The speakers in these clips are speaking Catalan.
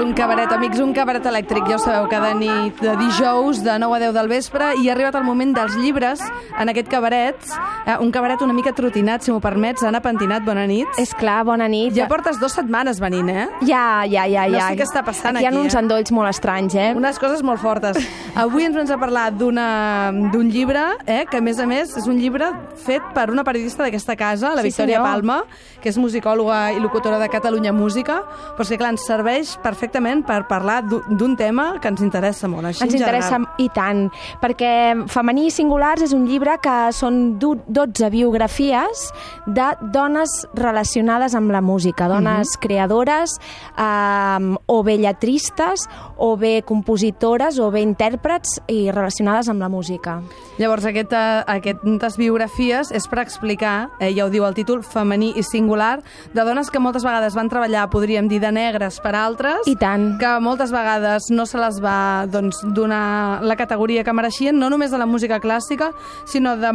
Un cabaret, amics, un cabaret elèctric. Ja ho sabeu, cada nit de dijous de 9 a 10 del vespre i ha arribat el moment dels llibres en aquest cabaret. Eh, un cabaret una mica trotinat, si m'ho permets. Anna Pentinat, bona nit. És clar, bona nit. Ja portes dues setmanes venint, eh? Ja, ja, ja. No ja. sé què està passant aquí. Hi ha aquí, uns eh? endolls molt estranys, eh? Unes coses molt fortes. Avui ens vens a parlar d'un llibre, eh, que a més a més és un llibre fet per una periodista d'aquesta casa, la Sí, Victòria senyor. Palma, que és musicòloga i locutora de Catalunya Música, però és que clar, ens serveix perfectament per parlar d'u- d'un tema que ens interessa molt. Així Ens en interessa general. i tant, perquè Femení i Singulars és un llibre que són du- 12 biografies de dones relacionades amb la música, dones Mhm. creadores, eh, o bé lletristes, o bé compositores, o bé intèrprets i relacionades amb la música. Llavors, aquest, eh, aquestes biografies és per explicar, eh, ja ho diu el títol, femení i singular, de dones que moltes vegades van treballar, podríem dir, de negres per altres, I tant. que moltes vegades no se les va doncs, donar la categoria que mereixien, no només de la música clàssica, sinó de,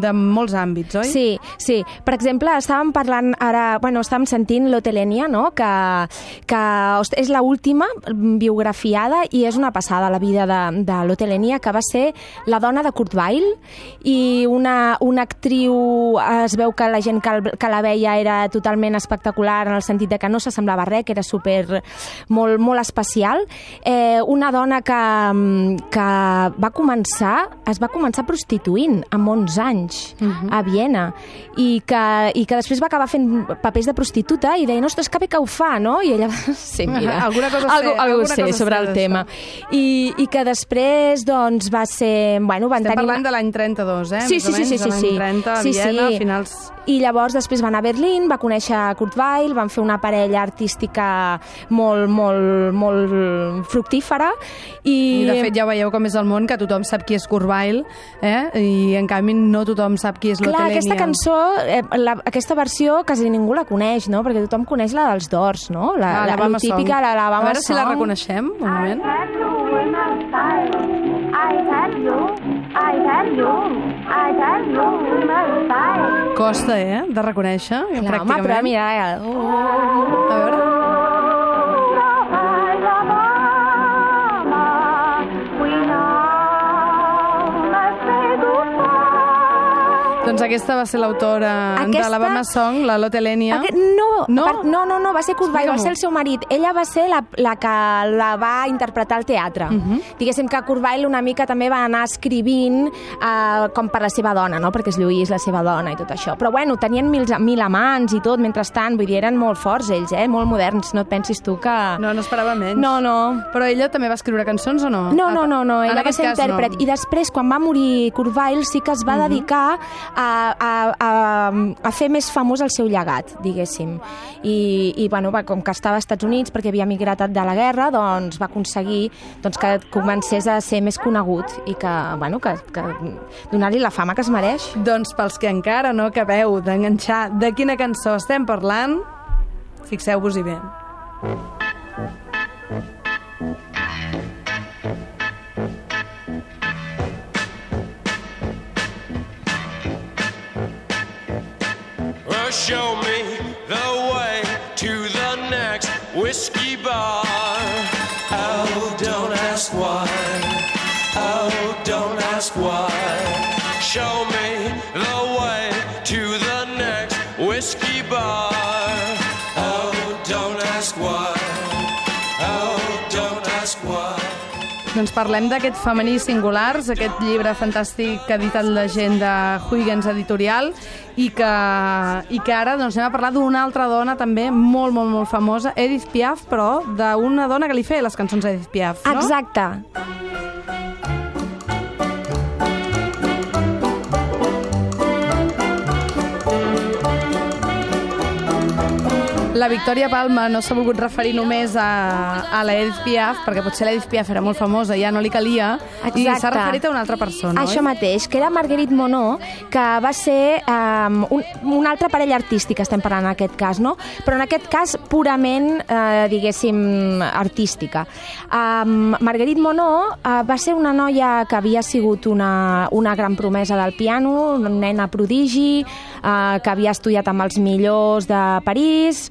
de molts àmbits, oi? Sí, sí. Per exemple, estàvem parlant ara, bueno, estàvem sentint l'Otelènia, no?, que, que és la última biografiada i és una passada la vida de, de l'Otelènia, que va ser la dona de Kurt Weill i una, una actriu, es veu que la gent que, el- que la veia era totalment espectacular en el sentit de que no s'assemblava res, que era super, molt, molt especial. Eh, una dona que, que va començar, es va començar prostituint amb 11 anys a Viena i que, i que després va acabar fent papers de prostituta i deia, ostres, que bé que ho fa, no? I ella, sí, mira, Alguna cosa sé, algo, algo alguna sé cosa sobre sé el tema. I, I que després, doncs, va ser... Bueno, van Estem tenir... parlant de l'any 32, eh? Sí, sí, sí, sí, sí, sí. 30, a Sí, Viena, sí. finals... I llavors després va anar a Berlín, va conèixer Kurt Weill, van fer una parella artística molt, molt, molt fructífera i... I de fet ja veieu com és el món, que tothom sap qui és Weill, eh? i en canvi no tothom sap qui és Clar, l'Otelènia. aquesta cançó, eh, la, aquesta versió quasi ningú la coneix, no? Perquè tothom coneix la dels Dors, no? La, Ah, la, l'Alabama la típica, Song. la l'Alabama A veure si la Song. reconeixem, un moment. had you in a style. I had you, I had you, I had you in a style. Costa, eh?, de reconèixer, Clar, home, pràcticament. però mira... eh, Oh, A veure... Doncs aquesta va ser l'autora Aquesta- de l'Alabama Song, la Lotte Lenia. Aquest, no, No? per- no, no, no, va ser Kurt Weill, va ser el seu marit. Ella va ser la, la que la va interpretar al teatre. Mhm. Diguéssim que Kurt Weill una mica també va anar escrivint eh, com per la seva dona, no? perquè és Lluís la seva dona i tot això. Però bueno, tenien mil, mil amants i tot, mentrestant, vull dir, eren molt forts ells, eh? molt moderns, no et pensis tu que... No, no esperava menys. no. no. Però ella també va escriure cançons o no? No, no, no, no. Ella va ser intèrpret. No. I després, quan va morir Kurt Weill, sí que es va dedicar a, a, a, a fer més famós el seu llegat, diguéssim. I, i bueno, va, com que estava als Estats Units, perquè havia migrat de la guerra, doncs va aconseguir doncs, que comencés a ser més conegut i que, bueno, que, que donar-li la fama que es mereix. Doncs pels que encara no acabeu d'enganxar de quina cançó estem parlant, fixeu-vos-hi bé. Show me Show me the way to the next whiskey bar. Oh, don't ask why. Oh, don't ask why. Doncs parlem d'aquest femení singulars, aquest llibre fantàstic que ha editat la gent de Huygens Editorial i que, i que ara doncs, anem a parlar d'una altra dona també molt, molt, molt famosa, Edith Piaf, però d'una dona que li feia les cançons a Edith Piaf, no? Exacte. La Victòria Palma no s'ha volgut referir només a, a la Edith Piaf, perquè potser l'Edith Piaf era molt famosa, ja no li calia, i Exacte. s'ha referit a una altra persona, Això oi? mateix, que era Marguerite Monod, que va ser um, un, un altre parell artístic, estem parlant en aquest cas, no? Però en aquest cas purament, eh, diguéssim, artística. Um, Marguerite Monod uh, va ser una noia que havia sigut una, una gran promesa del piano, una nena prodigi, uh, que havia estudiat amb els millors de París,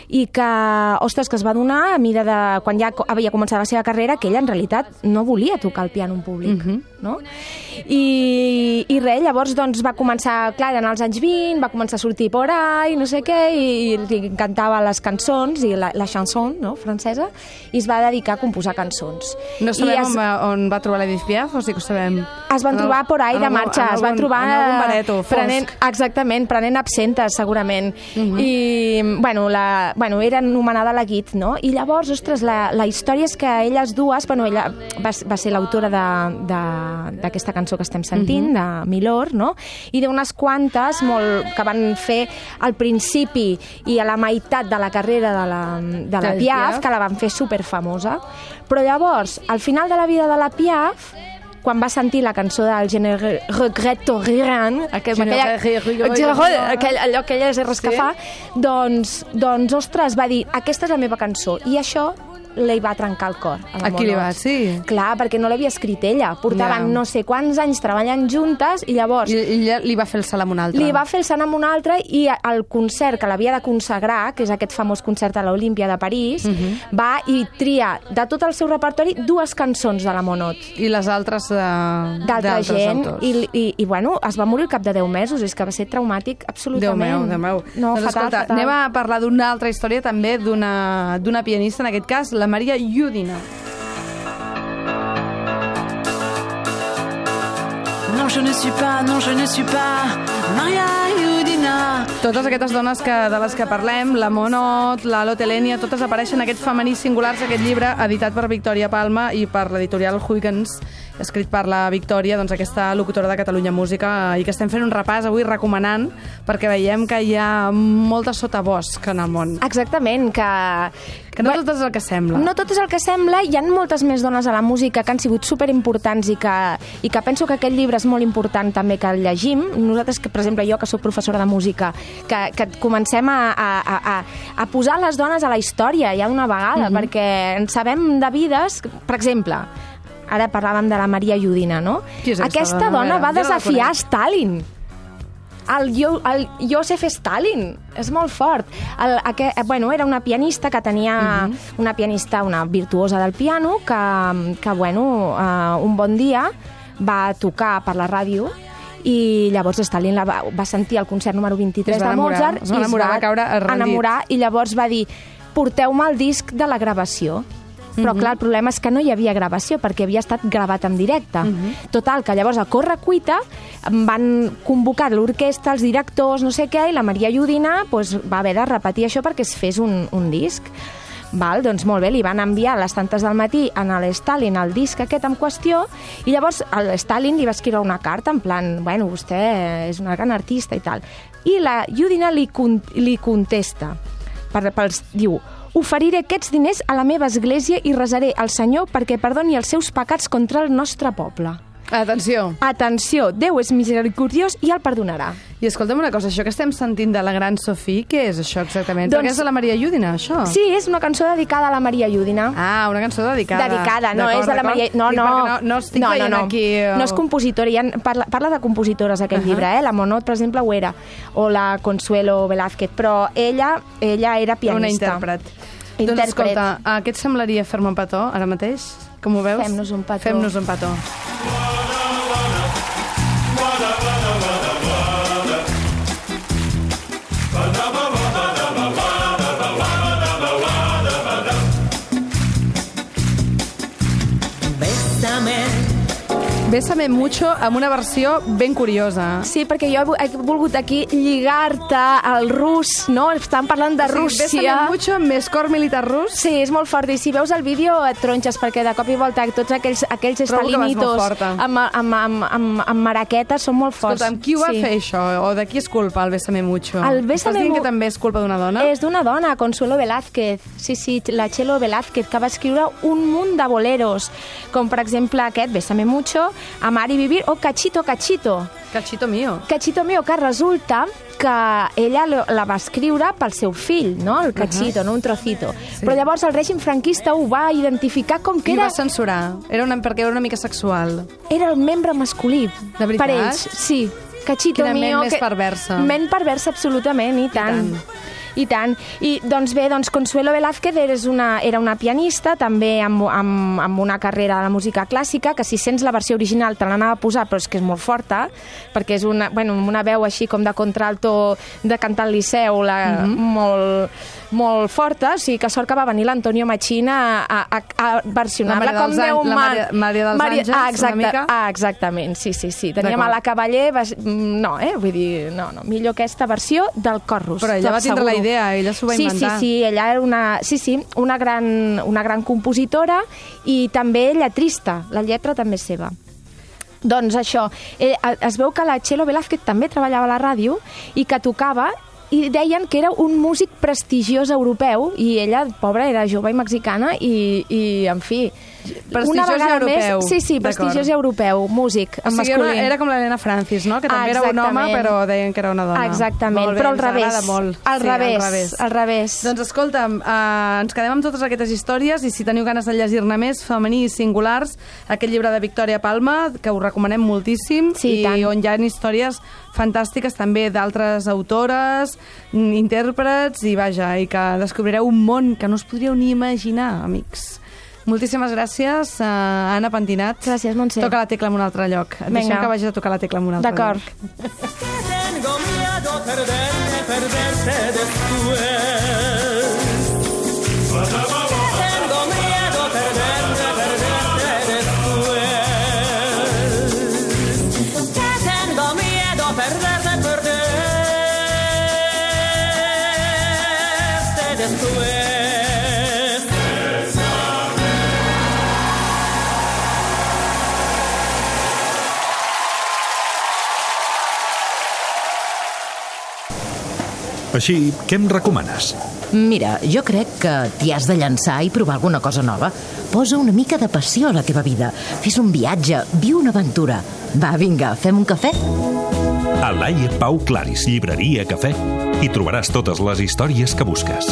i que, ostres, que es va donar a mida de... quan ja havia començat la seva carrera, que ella en realitat no volia tocar el piano en públic, no? I, I res, llavors doncs va començar, clar, en els anys 20, va començar a sortir por ahí, no sé què, i, i li encantava les cançons i la, la chanson, no?, francesa, i es va dedicar a composar cançons. No sabem I on, va, on va trobar l'Edith Piaf, o sí que ho sabem? es van En trobar por ahí de algun- marxa, en es van algun- trobar En algun bareto fosc. prenent, exactament, prenent absentes segurament. I, bueno, la, bueno, era anomenada la Guit, no? I llavors, ostres, la, la història és que elles dues, bueno, ella va, va ser l'autora d'aquesta cançó que estem sentint, de Milor, no? I d'unes quantes molt, que van fer al principi i a la meitat de la carrera de la, de la Piaf. que la van fer superfamosa. Però llavors, al final de la vida de la Piaf, quan va sentir la cançó del Je ne re- regrette rien, aquell, aquella, aquell, allò, aquelles que Sí. fa, doncs, doncs, ostres, va dir, aquesta és la meva cançó. I això li va trencar el cor. A, A qui li va? Sí. Clar, perquè no l'havia escrit ella. Portaven Ja. no sé quants anys treballant juntes i llavors I, i li va fer el salt amb un altre. li va fer el sant amb un altre i el concert que l'havia de consagrar, que és aquest famós concert a l'Olímpia de París, Mhm. va i tria de tot el seu repertori dues cançons de la Monot I les altres de, d'altra gent autors. i, i, i bueno, es va morir al cap de 10 mesos és que va ser traumàtic Déu absolutament meu, Déu meu. no, doncs, fatal, escolta, fatal. anem a parlar d'una altra història també d'una pianista, en aquest cas, la Maria Udina. Non, je ne suis pas, non, je ne suis pas Maria Udina. Totes aquestes dones que, de les que parlem, la Monot, la Lotelenia, totes apareixen en aquests femenins singulars, aquest llibre editat per Victòria Palma i per l'editorial Huygens, escrit per la Victòria, doncs aquesta locutora de Catalunya Música, i que estem fent un repàs avui recomanant, perquè veiem que hi ha molta sotabosc en el món. exactament, que, Que no tot és el que sembla. No tot és el que sembla, hi ha moltes més dones a la música que han sigut superimportants i que, i que penso que aquest llibre és molt important també que el llegim. Nosaltres, que, per exemple, jo que sóc professora de música, que, que comencem a, a, a, a posar les dones a la història ja d'una vegada, Mhm. perquè en sabem de vides, per exemple, ara parlàvem de la Maria Udina, no? Qui és aquesta Aquesta dona? Dona va no desafiar conec. Stalin el, Jo- el Joseph Stalin. És molt fort. El, aquest, bueno, era una pianista que tenia... Mhm. Una pianista, una virtuosa del piano, que, que bueno, uh, un bon dia va tocar per la ràdio i llavors Stalin la va, va sentir el concert número 23 Es va de enamorar, Mozart es va enamorar, va caure rendit. enamorar i llavors va dir porteu-me el disc de la gravació. Però clar, el problema és que no hi havia gravació perquè havia estat gravat en directe. Mhm. Total, que llavors a corre cuita van convocar l'orquestra, els directors, no sé què, i la Maria Udina pues, va haver de repetir això perquè es fes un, un disc. Val, doncs molt bé, li van enviar a les tantes del matí a l'Stalin el disc aquest en qüestió i llavors el Stalin li va escriure una carta en plan, bueno, vostè és una gran artista i tal. I la Udina li, con li contesta, per, pels, diu, oferiré aquests diners a la meva església i resaré al Senyor perquè perdoni els seus pecats contra el nostre poble. Atenció. Atenció, Déu és misericordiós i el perdonarà. I escolta'm una cosa, això que estem sentint de la gran Sofí, què és això exactament? Doncs- Perquè és de la Maria Udina, això? Sí, és una cançó dedicada a la Maria Udina. Ah, una cançó dedicada. Dedicada, no és de la. Maria... No, no. no, no estic no, no, no. aquí... el- No és compositora, ha, parla, parla de compositores aquest uh -huh. llibre, eh? La Monod, per exemple, ho era, o la Consuelo Velázquez, però ella, ella era pianista. Una intèrpret. Doncs Intèrpret. escolta, uh, què et semblaria fer-me un petó ara mateix? Com ho veus? Fem-nos un petó. Fem-nos un petó. Bésame, mucho amb una versió ben curiosa. Sí, perquè jo he vo- he volgut aquí lligar-te al rus, no? Estan parlant de Rússia. Bésame mucho amb més cor militar rus. Sí, és molt fort. I si veus el vídeo et tronxes, perquè de cop i volta tots aquells, aquells estalinitos amb, amb, amb, amb, amb maraquetes són molt forts. Escolta'm, qui ho va sí. fer això? O de qui és culpa el Bésame mucho? El Bésame Estàs dient que també és culpa d'una dona? És d'una dona, Consuelo Velázquez. Sí, sí, la Chelo Velázquez, que va escriure un munt de boleros, com per exemple aquest, Bésame mucho, Amar y vivir, o Cachito, Cachito. Cachito mío. Cachito mío, que resulta que ella la va escriure pel seu fill, no? El Cachito, no? Un trocito. Sí. Però llavors el règim franquista ho va identificar com que Qui era, va censurar? Era una, perquè era una mica sexual. era el membre masculí. De veritat? Per ells, sí. Cachito Quina ment mío... més perversa. Ment perversa, absolutament, i tant. tant. I tant. I doncs bé, doncs Consuelo Velázquez és una, era una pianista, també amb, amb, amb una carrera de la música clàssica, que si sents la versió original te l'anava a posar, però és que és molt forta, perquè és una, bueno, una veu així com de contralto de cantar al Liceu, la, Mhm. molt, molt forta, o sigui que sort que va venir l'Antonio Machina a, a, a versionar-la La com Déu Àngels- la man. Maria- Maria dels Maria- Àngels, ah, una exacte, mica? Ah, exactament, sí, sí, sí. Teníem a la Cavaller, mm, no, eh? Vull dir, no, no, millor aquesta versió del Corrus. Però ella va tindre la. Idea, ella s'ho va sí, inventar. Sí, sí, ella era una, sí, sí, una, gran, una gran compositora i també lletrista, la lletra també és seva. Doncs això, eh, es veu que la Chelo Velázquez també treballava a la ràdio i que tocava i deien que era un músic prestigiós europeu i ella, pobra, era jove i mexicana i, i en fi... Prestigiós i europeu. Més, sí, sí, prestigiós europeu, músic, O en sigui, era, masculí. era com l'Helena Francis, no? Que també era un home, exactament. però deien que era una dona. Exactament, Molt bé, però al revés. molt. Al Sí, revés, al revés. al revés. Doncs escolta'm, eh, ens quedem amb totes aquestes històries i si teniu ganes de llegir-ne més, femení i singulars, aquest llibre de Victòria Palma, que us recomanem moltíssim, Sí, i i on hi ha històries fantàstiques també d'altres autores, mm, intèrprets, i vaja, i que descobrireu un món que no us podríeu ni imaginar, amics. Moltíssimes gràcies, uh, Anna Pentinat. Gràcies, Montse. Toca la tecla en un altre lloc. Et Vinga. deixem que vagis a tocar la tecla en un altre D'acord. lloc. Tengo miedo perderte, perderte después. Així, què em recomanes? Mira, jo crec que t'hi has de llançar i provar alguna cosa nova. Posa una mica de passió a la teva vida. Fes un viatge, viu una aventura. Va, vinga, fem un cafè? A Laia Pau Claris, llibreria Cafè, hi trobaràs totes les històries que busques.